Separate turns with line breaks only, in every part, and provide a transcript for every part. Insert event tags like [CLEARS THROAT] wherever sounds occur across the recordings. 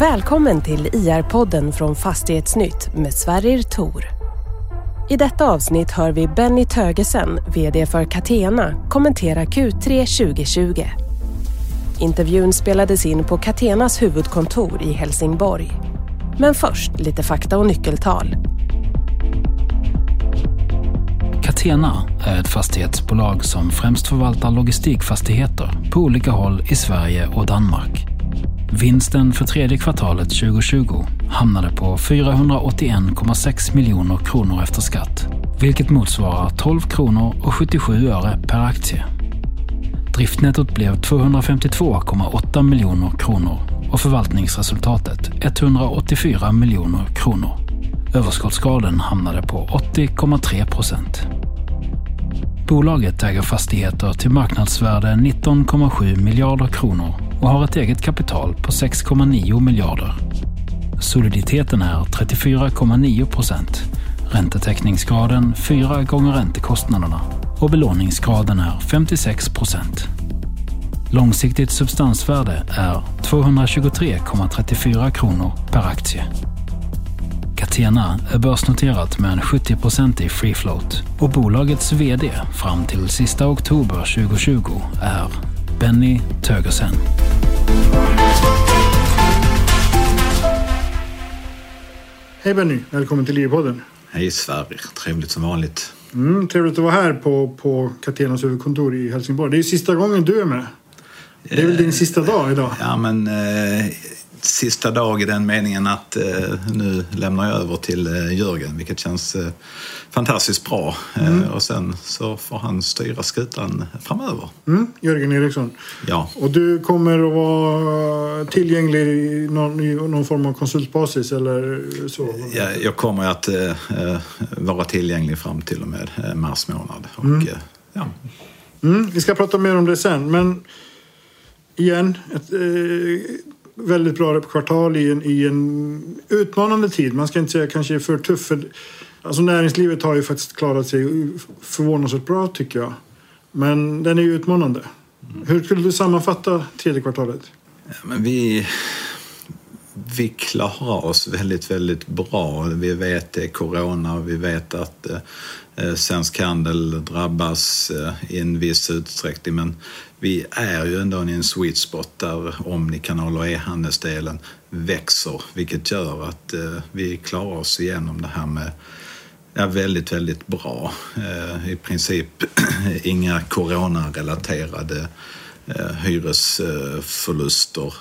Välkommen till IR-podden från Fastighetsnytt med Sverrir Tor. I detta avsnitt hör vi Benny Tögesen, VD för Catena, kommentera Q3 2020. Intervjun spelades in på Catenas huvudkontor i Helsingborg. Men först lite fakta och nyckeltal.
Catena är ett fastighetsbolag som främst förvaltar logistikfastigheter på olika håll i Sverige och Danmark. Vinsten för tredje kvartalet 2020 hamnade på 481,6 miljoner kronor efter skatt, vilket motsvarar 12 kronor och 77 öre per aktie. Driftnettot blev 252,8 miljoner kronor och förvaltningsresultatet 184 miljoner kronor. Överskottsgraden hamnade på 80,3 procent. Bolaget äger fastigheter till marknadsvärde 19,7 miljarder kronor och har ett eget kapital på 6,9 miljarder. Soliditeten är 34,9 procent, räntetäckningsgraden 4 gånger räntekostnaderna och belåningsgraden är 56 procent. Långsiktigt substansvärde är 223,34 kronor per aktie. Catena är börsnoterat med en 70-procentig free float och bolagets VD fram till sista oktober 2020 är Benny Tögersen.
Hej Benny, välkommen till Livpodden.
Hej Sverrir, trevligt som vanligt.
Mm, trevligt att vara här på, på Catenas huvudkontor i Helsingborg. Det är sista gången du är med. Det är väl din sista dag idag?
Ja, men eh, sista dag i den meningen att eh, nu lämnar jag över till eh, Jörgen, vilket känns eh, fantastiskt bra.
Mm.
och sen så får han styra skutan framöver.
Mm, Jörgen Eriksson.
Ja,
Och du kommer att vara tillgänglig i någon, i någon form av konsultbasis eller så?
jag, jag kommer att vara tillgänglig fram till och med mars månad. Och,
Mm.
ja,
Mm, vi ska prata mer om det sen, men igen, ett väldigt bra kvartal i en, i en utmanande tid. Man ska inte säga kanske för tuff. För, alltså näringslivet har ju faktiskt klarat sig förvånansvärt bra tycker jag. Men den är ju utmanande. Hur skulle du sammanfatta tredje kvartalet?
Men vi, vi klarar oss väldigt, väldigt bra. Vi vet det är corona och vi vet att eh, eh, svensk handel drabbas eh, i en viss utsträckning. Men vi är ju ändå i en sweet spot där omnikanal och e-handelsdelen växer, vilket gör att eh, vi klarar oss igenom det här med Ja, väldigt, väldigt bra. Eh, I princip [CLEARS THROAT] inga coronarelaterade eh, hyresförluster.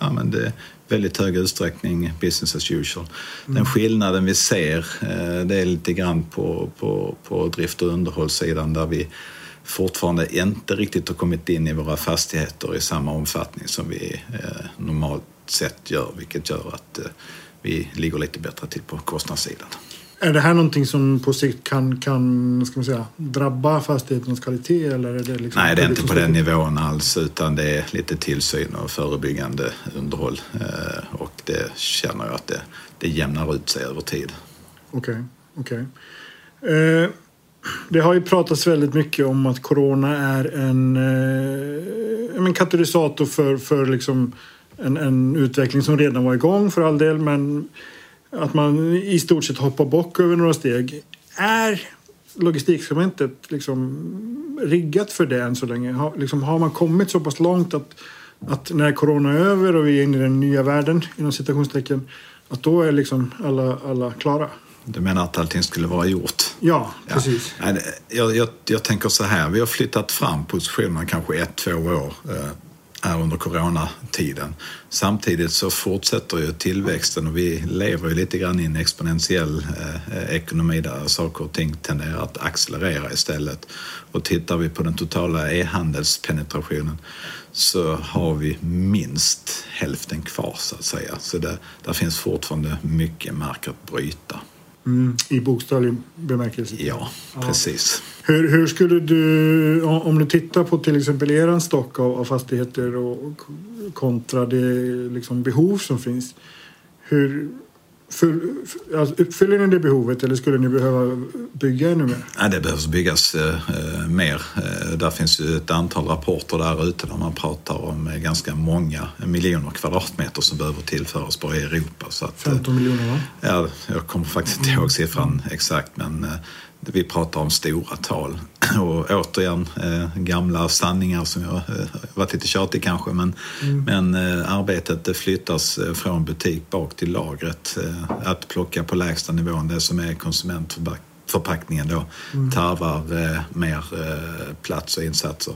Ja, men det är väldigt hög utsträckning business as usual. Den skillnaden vi ser det är lite grann på, på, på drift och underhållssidan där vi fortfarande inte riktigt har kommit in i våra fastigheter i samma omfattning som vi eh, normalt sett gör, vilket gör att eh, vi ligger lite bättre till på kostnadssidan.
Är det här någonting som på sikt kan, kan ska man säga, drabba fastighetens kvalitet? Eller är det liksom
Nej, det är inte på den nivån alls utan det är lite tillsyn och förebyggande underhåll eh, och det känner jag att det, det jämnar ut sig över tid.
Okej, okej. Eh, det har ju pratats väldigt mycket om att corona är en, eh, en katalysator för, för liksom en, en utveckling som redan var igång för all del men att man i stort sett hoppar bock över några steg. Är logistiksegmentet liksom riggat för det än så länge? Har, liksom, har man kommit så pass långt att, att när corona är över och vi är inne i den nya världen inom citationstecken att då är liksom alla, alla klara?
Du menar att allting skulle vara gjort?
Ja,
Ja.
precis.
Nej, Jag, jag, jag tänker så här, vi har flyttat fram positionerna kanske ett, två år eh, här under coronatiden. Samtidigt så fortsätter ju tillväxten och vi lever ju lite grann i en exponentiell eh, ekonomi där saker och ting tenderar att accelerera istället. Och tittar vi på den totala e-handelspenetrationen så har vi minst hälften kvar så att säga. Så det, där finns fortfarande mycket mark att bryta.
Mm, I bokstavlig bemärkelse.
Ja, precis.
Hur, hur skulle du, om du tittar på till exempel er stock av, av fastigheter och, kontra det liksom behov som finns. Hur uppfyller ni det behovet eller skulle ni behöva bygga ännu mer?
Nej, det behövs byggas eh, mer. Eh, där finns ju ett antal rapporter där ute där man pratar om eh, ganska många miljoner kvadratmeter som behöver tillföras bara i Europa. Så att,
15 miljoner va?
Ja, jag kommer faktiskt inte ihåg siffran exakt men vi pratar om stora tal. Och återigen eh, gamla sanningar som jag eh, varit lite tjatig kanske men, mm. men eh, arbetet flyttas från butik bak till lagret. Att plocka på lägsta nivån det som är konsumentförpackningen då mm. tarvar mer plats och insatser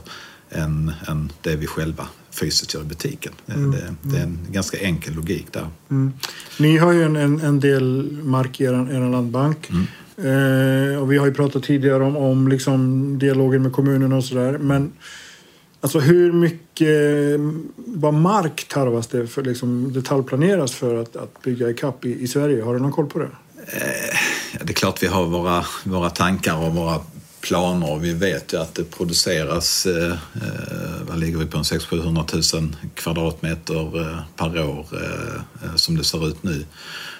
än, än det vi själva fysiskt gör i butiken. Mm. Det, det, är en ganska enkel logik där.
Mm. Ni har ju en, en, en del mark i er, er landbank. Eh, och vi har ju pratat tidigare om, om liksom dialogen med kommunerna och sådär. Men alltså hur mycket vad mark tarvas det för liksom detaljplaneras för att, att bygga ikapp i, i Sverige? Har du någon koll på det?
Eh, det är klart vi har våra, våra tankar och våra planer. Vi vet ju att det produceras, eh, eh vad ligger vi på, 600 000 kvadratmeter eh, per år eh, eh, som det ser ut nu.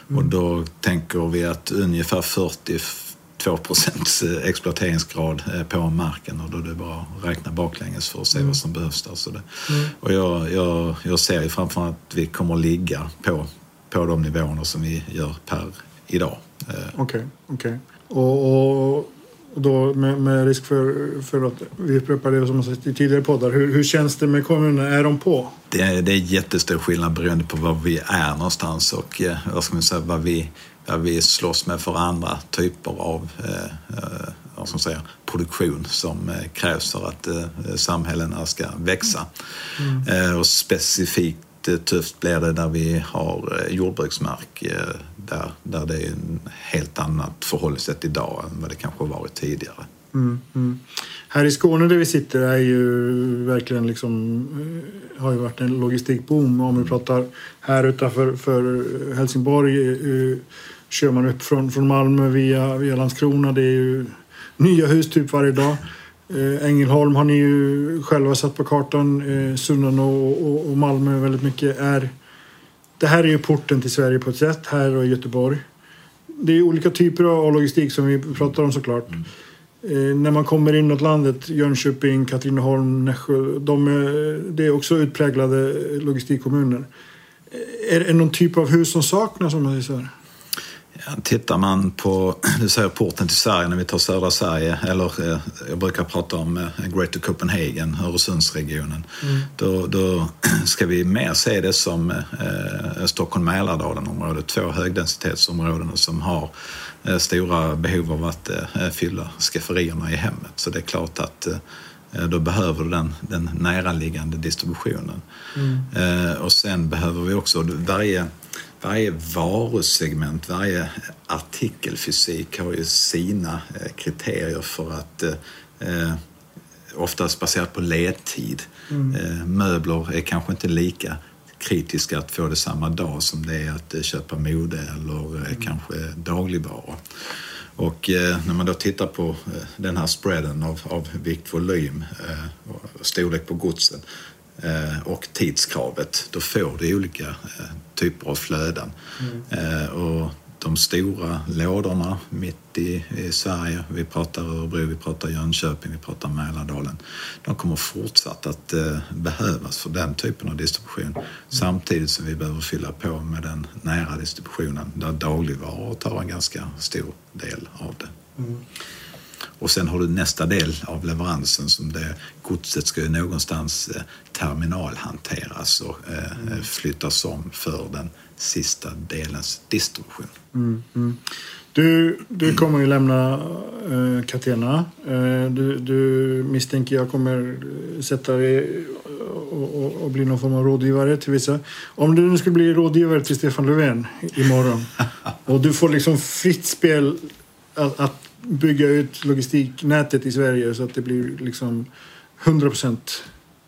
Mm. Och då tänker vi att ungefär 42 procents exploateringsgrad på marken och då är det bara att räkna baklänges för att se mm. vad som behövs där. Så det, mm. Och jag, jag, jag ser ju framför att vi kommer att ligga på, på de nivåerna som vi gör per idag.
Okej, okay, okej. Okay. Och, och och då med, med, risk för, för att vi upprepar det som sagt i tidigare poddar. Hur, hur känns det med kommunerna? Är de på?
Det är, det är jättestor skillnad beroende på var vi är någonstans och eh, vad ska man säga, vad vi, vad vi slåss med för andra typer av eh, eh vad ska säga, produktion som eh, krävs för att eh, samhällena ska växa. Mm. Eh, och specifikt tufft blir det där vi har jordbruksmark där, där det är en helt annat förhållningssätt idag än vad det kanske har varit tidigare.
Mm, mm. Här i Skåne där vi sitter är ju verkligen liksom, eh, har ju varit en logistikboom. Om vi pratar här utanför för Helsingborg eh, eh, kör man upp från, från Malmö via, via Landskrona. Det är ju nya hus typ varje dag. Ängelholm har ni ju själva satt på kartan. Eh, Sunnan och, och, och Malmö väldigt mycket är det här är ju porten till Sverige på ett sätt, här och i Göteborg. Det är olika typer av logistik som vi pratar om såklart. Mm. Eh, när man kommer inåt landet, Jönköping, Katrineholm, Nässjö, de är, det är också utpräglade logistikkommuner. Eh, är det någon typ av hus som saknas om man säger så här?
Tittar man på, [CLEARS THROAT] du säger porten till Sverige när vi tar södra Sverige, eller eh, jag brukar prata om eh, Greater Copenhagen, Öresundsregionen. Mm. Då, då [CLEARS THROAT] ska vi mer se det som eh, Stockholm-Mälardalen-området, två högdensitetsområden som har eh, stora behov av att eh, fylla skafferierna i hemmet. Så det är klart att eh, då behöver du den, den näraliggande distributionen. Mm. Och sen behöver vi också, varje varje varusegment, varje artikelfysik har ju sina eh, kriterier för att eh, eh, oftast baserat på ledtid. Mm. Eh, möbler är kanske inte lika kritiska att få det samma dag som det är att köpa mode eller mm. kanske dagligvaror. Och eh, när man då tittar på eh, den här spreaden av, av vikt, volym eh, och storlek på godsen Eh, och tidskravet, då får du olika eh, typer av flöden. Mm. Och de stora lådorna mitt i, i, Sverige, vi pratar Örebro, vi pratar Jönköping, vi pratar Mälardalen, de kommer fortsatt att eh, behövas för den typen av distribution. Mm. Samtidigt som vi behöver fylla på med den nära distributionen där dagligvaror tar en ganska stor del av det. Mm. Och sen har du nästa del av leveransen som det godset ska ju någonstans eh, terminalhanteras och eh, mm. flyttas om för den sista delens distribution.
Mm, mm. Du, du kommer ju lämna eh, Catena. Eh, du, du misstänker jag kommer sätta dig och, och, och, bli någon form av rådgivare till vissa. Om du nu skulle bli rådgivare till Stefan Löfven imorgon [LAUGHS] och du får liksom fritt spel att, att bygga ut logistiknätet i Sverige så att det blir liksom 100 procent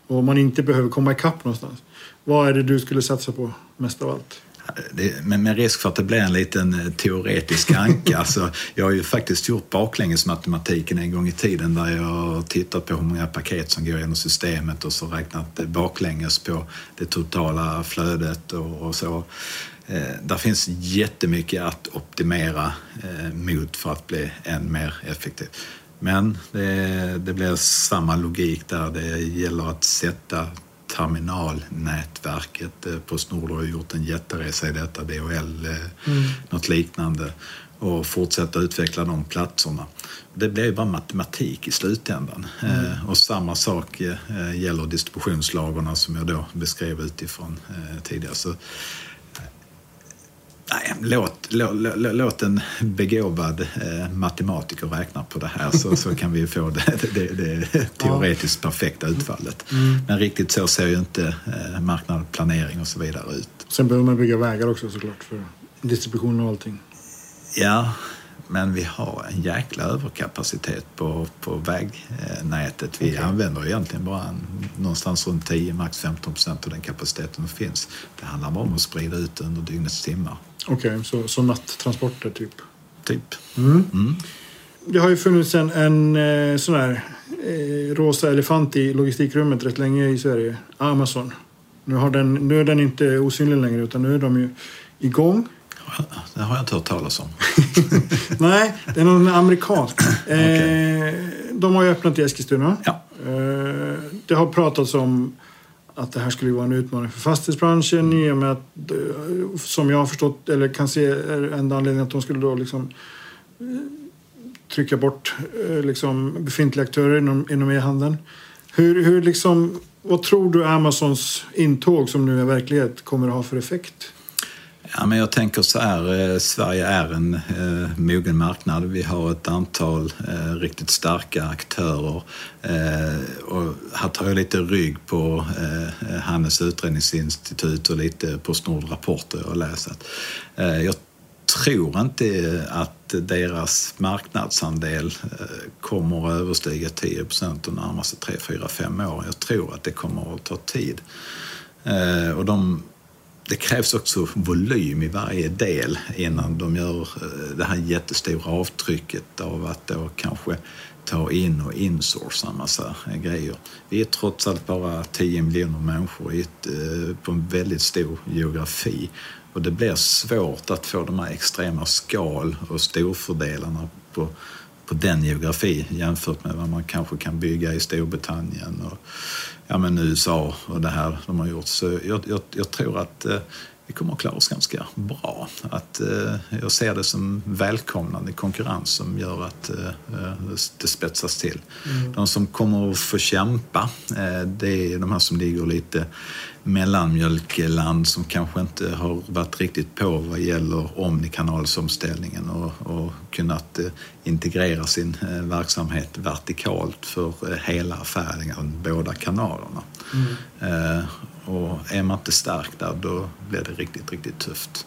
och man inte behöver komma ikapp någonstans. Vad är det du skulle satsa på mest av allt?
Det, med, med risk för att det blir en liten eh, teoretisk anka. [LAUGHS] alltså, jag har ju faktiskt gjort baklängesmatematiken en gång i tiden där jag har tittat på hur många paket som går genom systemet och så räknat baklänges på det totala flödet och, och så. Eh, där finns jättemycket att optimera eh, mot för att bli än mer effektiv. Men det, det blir samma logik där. Det gäller att sätta terminalnätverket. Eh, Postnord har gjort en jätteresa i detta, DHL, mm. något liknande och fortsätta utveckla de platserna. Det blir ju bara matematik i slutändan. Mm. Eh, och samma sak eh, gäller distributionslagarna som jag då beskrev utifrån eh, tidigare. Så, nej, låt, låt, låt en begåvad eh, matematiker räkna på det här så, så kan vi få det, det, det teoretiskt perfekta utfallet. Mm. Men riktigt så ser ju inte eh, marknad, planering och så vidare ut.
Sen behöver man bygga vägar också såklart för distribution och allting.
Ja, men vi har en jäkla överkapacitet på, på vägnätet. Vi okay. använder egentligen bara en, någonstans runt 10, max 15 procent av den kapaciteten som finns. Det handlar bara om att sprida ut under dygnets timmar.
Okej, okay, så, så nattransporter typ?
Typ.
Mm. Mm. Det har ju funnits en, en eh, sån här eh, rosa elefant i logistikrummet rätt länge i Sverige. Amazon. Nu, har den, nu är den inte osynlig längre utan nu är de ju igång.
Det har jag inte hört talas om. [LAUGHS]
Nej, det är någon amerikansk. [CLEARS THROAT] okay. Eh, de har ju öppnat i Eskilstuna.
Ja.
Eh, det har pratats om att det här skulle vara en utmaning för fastighetsbranschen i och med att, eh, som jag har förstått, eller kan se, är enda anledningen att de skulle då liksom eh, trycka bort eh, liksom, befintliga aktörer inom, inom e-handeln. Hur, hur liksom, vad tror du Amazons intåg, som nu är verklighet, kommer att ha för effekt?
Ja, men jag tänker så här, eh, Sverige är en eh, mogen marknad. Vi har ett antal eh, riktigt starka aktörer. Eh, och här tar jag lite rygg på eh, Handels utredningsinstitut och lite Postnord rapporter jag har läst. Eh, jag tror inte att deras marknadsandel eh, kommer att överstiga 10 procent de närmaste 3, 4, 5 åren. Jag tror att det kommer att ta tid. Eh, och de det krävs också volym i varje del innan de gör eh, det här jättestora avtrycket av att då kanske ta in och insourca en massa grejer. Vi är trots allt bara 10 miljoner människor eh, på en väldigt stor geografi och det blir svårt att få de här extrema skal och storfördelarna på, på den geografi jämfört med vad man kanske kan bygga i Storbritannien och ja, men USA och det här de har gjort. Så jag, jag, jag tror att eh, vi kommer att klara oss ganska bra. Att, eh, jag ser det som välkomnande konkurrens som gör att eh, det spetsas till. Mm. De som kommer att få kämpa, eh, det är de här som ligger lite mellanmjölkland som kanske inte har varit riktigt på vad gäller omnikanalsomställningen och, och kunnat eh, integrera sin eh, verksamhet vertikalt för eh, hela affären, båda kanalerna. Mm. Och är man inte stark där då blir det riktigt, riktigt tufft.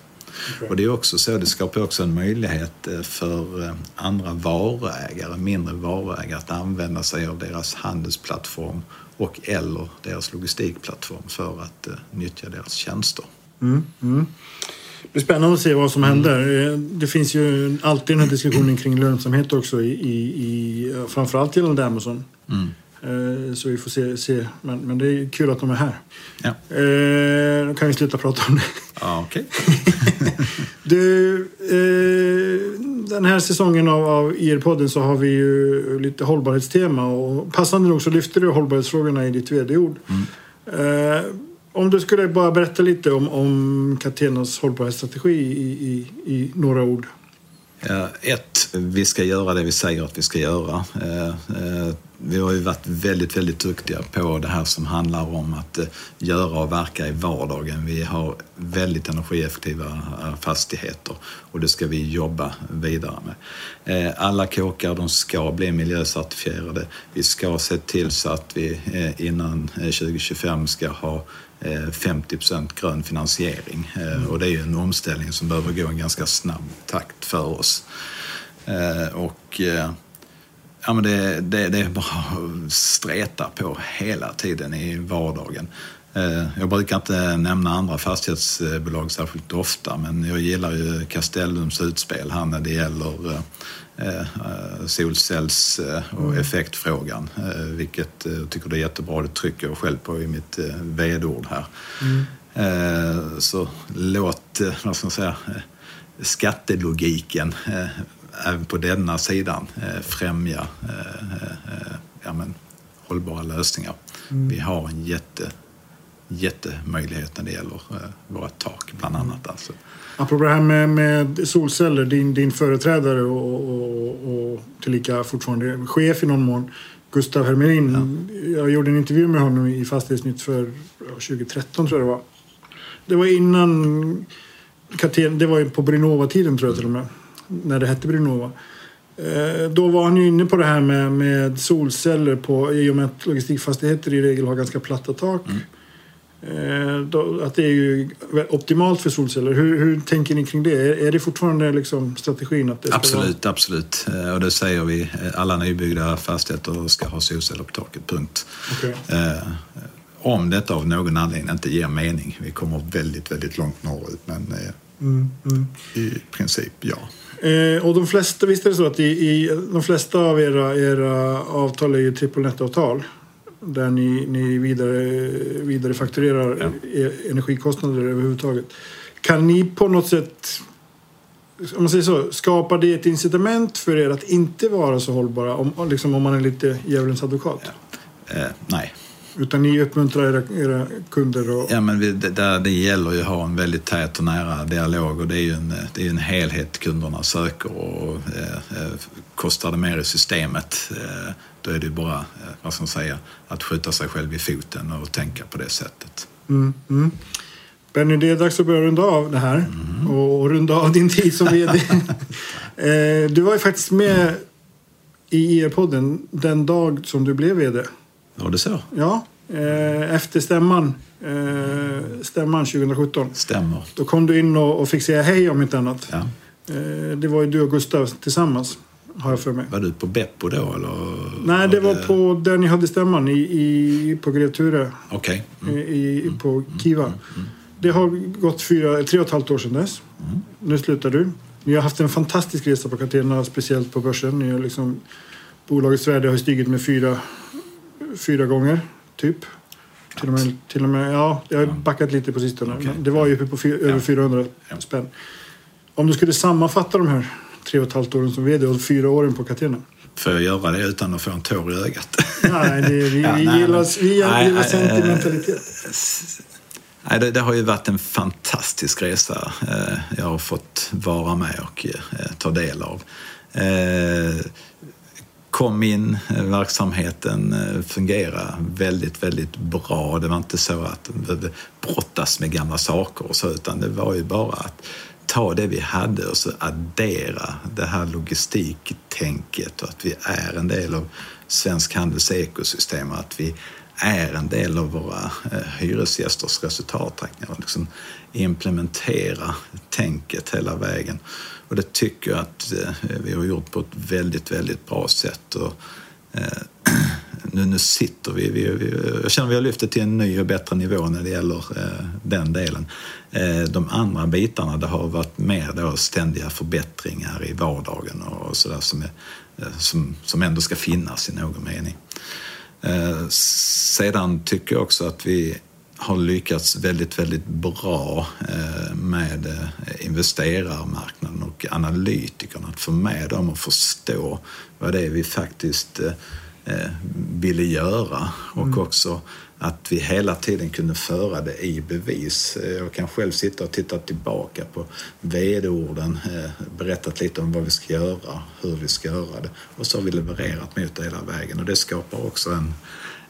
Okay. Och det är också så, det skapar också en möjlighet för andra varuägare, mindre varuägare att använda sig av deras handelsplattform och eller deras logistikplattform för att uh, nyttja deras tjänster.
Mm, mm. Det blir spännande att se vad som händer. Eh, det finns ju alltid den här diskussionen kring lönsamhet också i, i, i framförallt gällande Amazon. Mm. Eh, så vi får se. se. Men, men, det är kul att de är här.
Ja.
Eh, då kan vi sluta prata om det.
Ja, okay. [LAUGHS]
du, eh, den här säsongen av, av IR-podden så har vi ju lite hållbarhetstema och passande nog så lyfter du hållbarhetsfrågorna i ditt vd-ord. Mm. Om du skulle bara berätta lite om, om Catenas hållbarhetsstrategi i, i, i några ord.
Ett, vi ska göra det vi säger att vi ska göra. Vi har ju varit väldigt, väldigt duktiga på det här som handlar om att eh, göra och verka i vardagen. Vi har väldigt energieffektiva eh, fastigheter och det ska vi jobba vidare med. Eh, alla kåkar de ska bli miljöcertifierade. Vi ska se till så att vi innan 2025 ska ha 50 procent grön finansiering. Och det är ju en omställning som behöver gå en ganska snabb takt för oss. Och ja, men det, det, det är bara streta på hela tiden i vardagen. Jag brukar inte nämna andra fastighetsbolag särskilt ofta men jag gillar ju Castellums utspel här när det gäller Eh, eh, solcells och effektfrågan. Eh, vilket jag tycker det är jättebra. Det trycker jag själv på i mitt vd-ord här. Mm. Eh, så låt, eh, vad ska man säga, eh, skattelogiken även på denna sidan främja ja, men, hållbara lösningar. Mm. Vi har en jätte, jättemöjlighet när det gäller våra tak, bland annat. Mm. Alltså.
Apropå det här med, med solceller, din, din företrädare och, och, och tillika fortfarande chef i någon mån, Gustav Hermelin. Ja. Jag gjorde en intervju med honom i Fastighetsnytt för 2013 tror jag det var. Det var innan det var på Brinova-tiden tror jag till och med. När det hette Brinova. Eh, då var han ju inne på det här med, med solceller på, i och med att logistikfastigheter i regel har ganska platta tak. Mm. Eh, då, att det är ju optimalt för solceller. Hur, hur tänker ni kring det? Är, är det fortfarande liksom strategin? Att det ska
absolut,
vara...
absolut. Eh, och det säger vi. Alla nybyggda fastigheter ska ha solceller på taket, punkt. Okay. Om detta av någon anledning inte ger mening. Vi kommer väldigt, väldigt långt norrut, men mm, mm. i princip ja.
Eh, och de flesta, visst är det så att i, i de flesta av era, era avtal är ju net-avtal där ni, ni vidare, vidare fakturerar ja. E, energikostnader överhuvudtaget. Kan ni på något sätt om man säger så, skapar det ett incitament för er att inte vara så hållbara om, liksom om man är lite djävulens advokat?
Ja. Eh, nej,
utan ni uppmuntrar era, era kunder? Och...
Ja, men vi, det, det gäller ju att ha en väldigt tät och nära dialog och det är ju en, det är en helhet kunderna söker och eh, eh, kostar det mer i systemet eh, då är det bara, eh, vad ska man säga, att skjuta sig själv i foten och tänka på det sättet.
Mm, mm. Benny, det är dags att börja runda av det här mm. och runda av din tid som VD. [LAUGHS] eh, du var ju faktiskt med i ER-podden den dag som du blev VD.
Var det så?
Ja, eh, efter stämman, eh, stämman 2017.
Stämmer.
Då kom du in och, fick säga hej om inte annat.
Ja.
Eh, det var ju du och Gustav tillsammans. Har jag för mig.
Var du på Beppo då eller?
Nej, det var på där ni hade stämman i, i, på Grev Ture.
Okej.
Okay. Mm. I, på mm. Kiva. Mm. Mm. Det har gått fyra, tre och ett halvt år sedan dess. Mm. Nu slutar du. Ni har haft en fantastisk resa på Catena, speciellt på börsen. Ni har liksom, bolagets värde har stigit med fyra fyra gånger, typ. Till och med, till och med ja, jag har backat lite på sistone. Okay. Men det var ju uppe på fyr, över 400 spänn. Om du skulle sammanfatta de här tre och ett halvt åren som vd och fyra åren på Catena?
Får jag göra det utan att få en tår i ögat? [LAUGHS]
Nej, det, vi, ja, vi, nej, gillar, vi nej, gillar sentimentalitet.
Nej, det, det, har ju varit en fantastisk resa eh, jag har fått vara med och eh, ta del av. Kom in, eh, verksamheten eh, fungerade väldigt, väldigt bra. Det var inte så att de behövde brottas med gamla saker och så, utan det var ju bara att ta det vi hade och så addera det här logistiktänket och att vi är en del av Svensk Handels ekosystem och att vi är en del av våra eh, hyresgästers resultaträkningar. Liksom implementera tänket hela vägen. Och det tycker jag att eh, vi har gjort på ett väldigt, väldigt bra sätt. Och, eh, [CLEARS THROAT] nu, nu sitter vi, vi, vi, jag känner att vi har lyft det till en ny och bättre nivå när det gäller eh, den delen. Eh, de andra bitarna, det har varit mer då ständiga förbättringar i vardagen och sådär som, eh, som, som ändå ska finnas i någon mening. Eh, sedan tycker jag också att vi har lyckats väldigt, väldigt bra eh, med eh, investerarmarknaden och analytikerna. Att få med dem att förstå vad det är vi faktiskt ville göra och mm. också att vi hela tiden kunde föra det i bevis. Jag kan själv sitta och titta tillbaka på vd-orden, berättat lite om vad vi ska göra, hur vi ska göra det och så har vi levererat mot det hela vägen och det skapar också en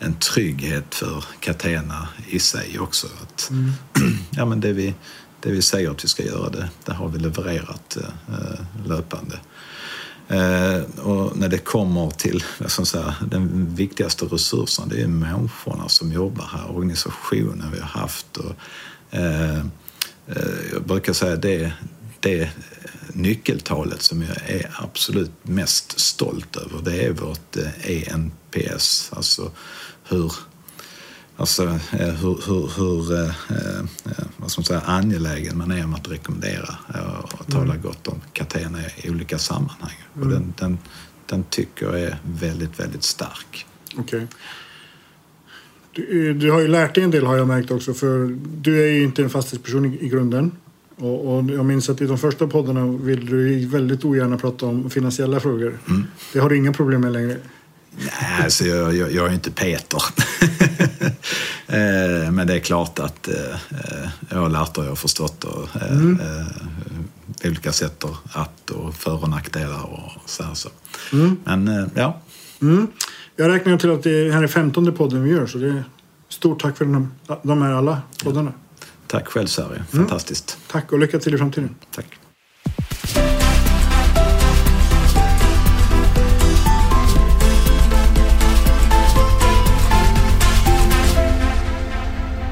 en trygghet för Catena i sig också. Att, mm. [CLEARS THROAT] ja, men det, vi, det vi säger att vi ska göra, det, det har vi levererat eh, löpande. Eh, och när det kommer till alltså säga, den viktigaste resursen, det är människorna som jobbar här, organisationen vi har haft. Och, eh, eh, jag brukar säga det, det nyckeltalet som jag är absolut mest stolt över, det är vårt ENPS, eh, alltså hur, alltså, eh, hur, hur, hur eh, eh, vad ska man säga, angelägen man är om att rekommendera och tala mm. gott om Catena i olika sammanhang. Mm. Och den, den, den tycker jag är väldigt, väldigt stark.
Okay. Du, du har ju lärt dig en del har jag märkt också för du är ju inte en fastighetsperson i, i grunden. Och, och jag minns att i de första poddarna ville du väldigt ogärna prata om finansiella frågor. Det har du inga problem med längre.
Nej, alltså jag, jag, jag är inte Peter. [LAUGHS] Men det är klart att eh, eh, jag har lärt och jag har förstått och, eh,
Mm.
olika sätt att och för och nackdelar och så här. Så.
Mm.
Men ja,
Jag räknar till att det här är femtonde podden vi gör så det är stort tack för här, de här alla poddarna.
tack själv Sverige.
Mm.
Fantastiskt.
Tack och lycka till i framtiden.
Tack.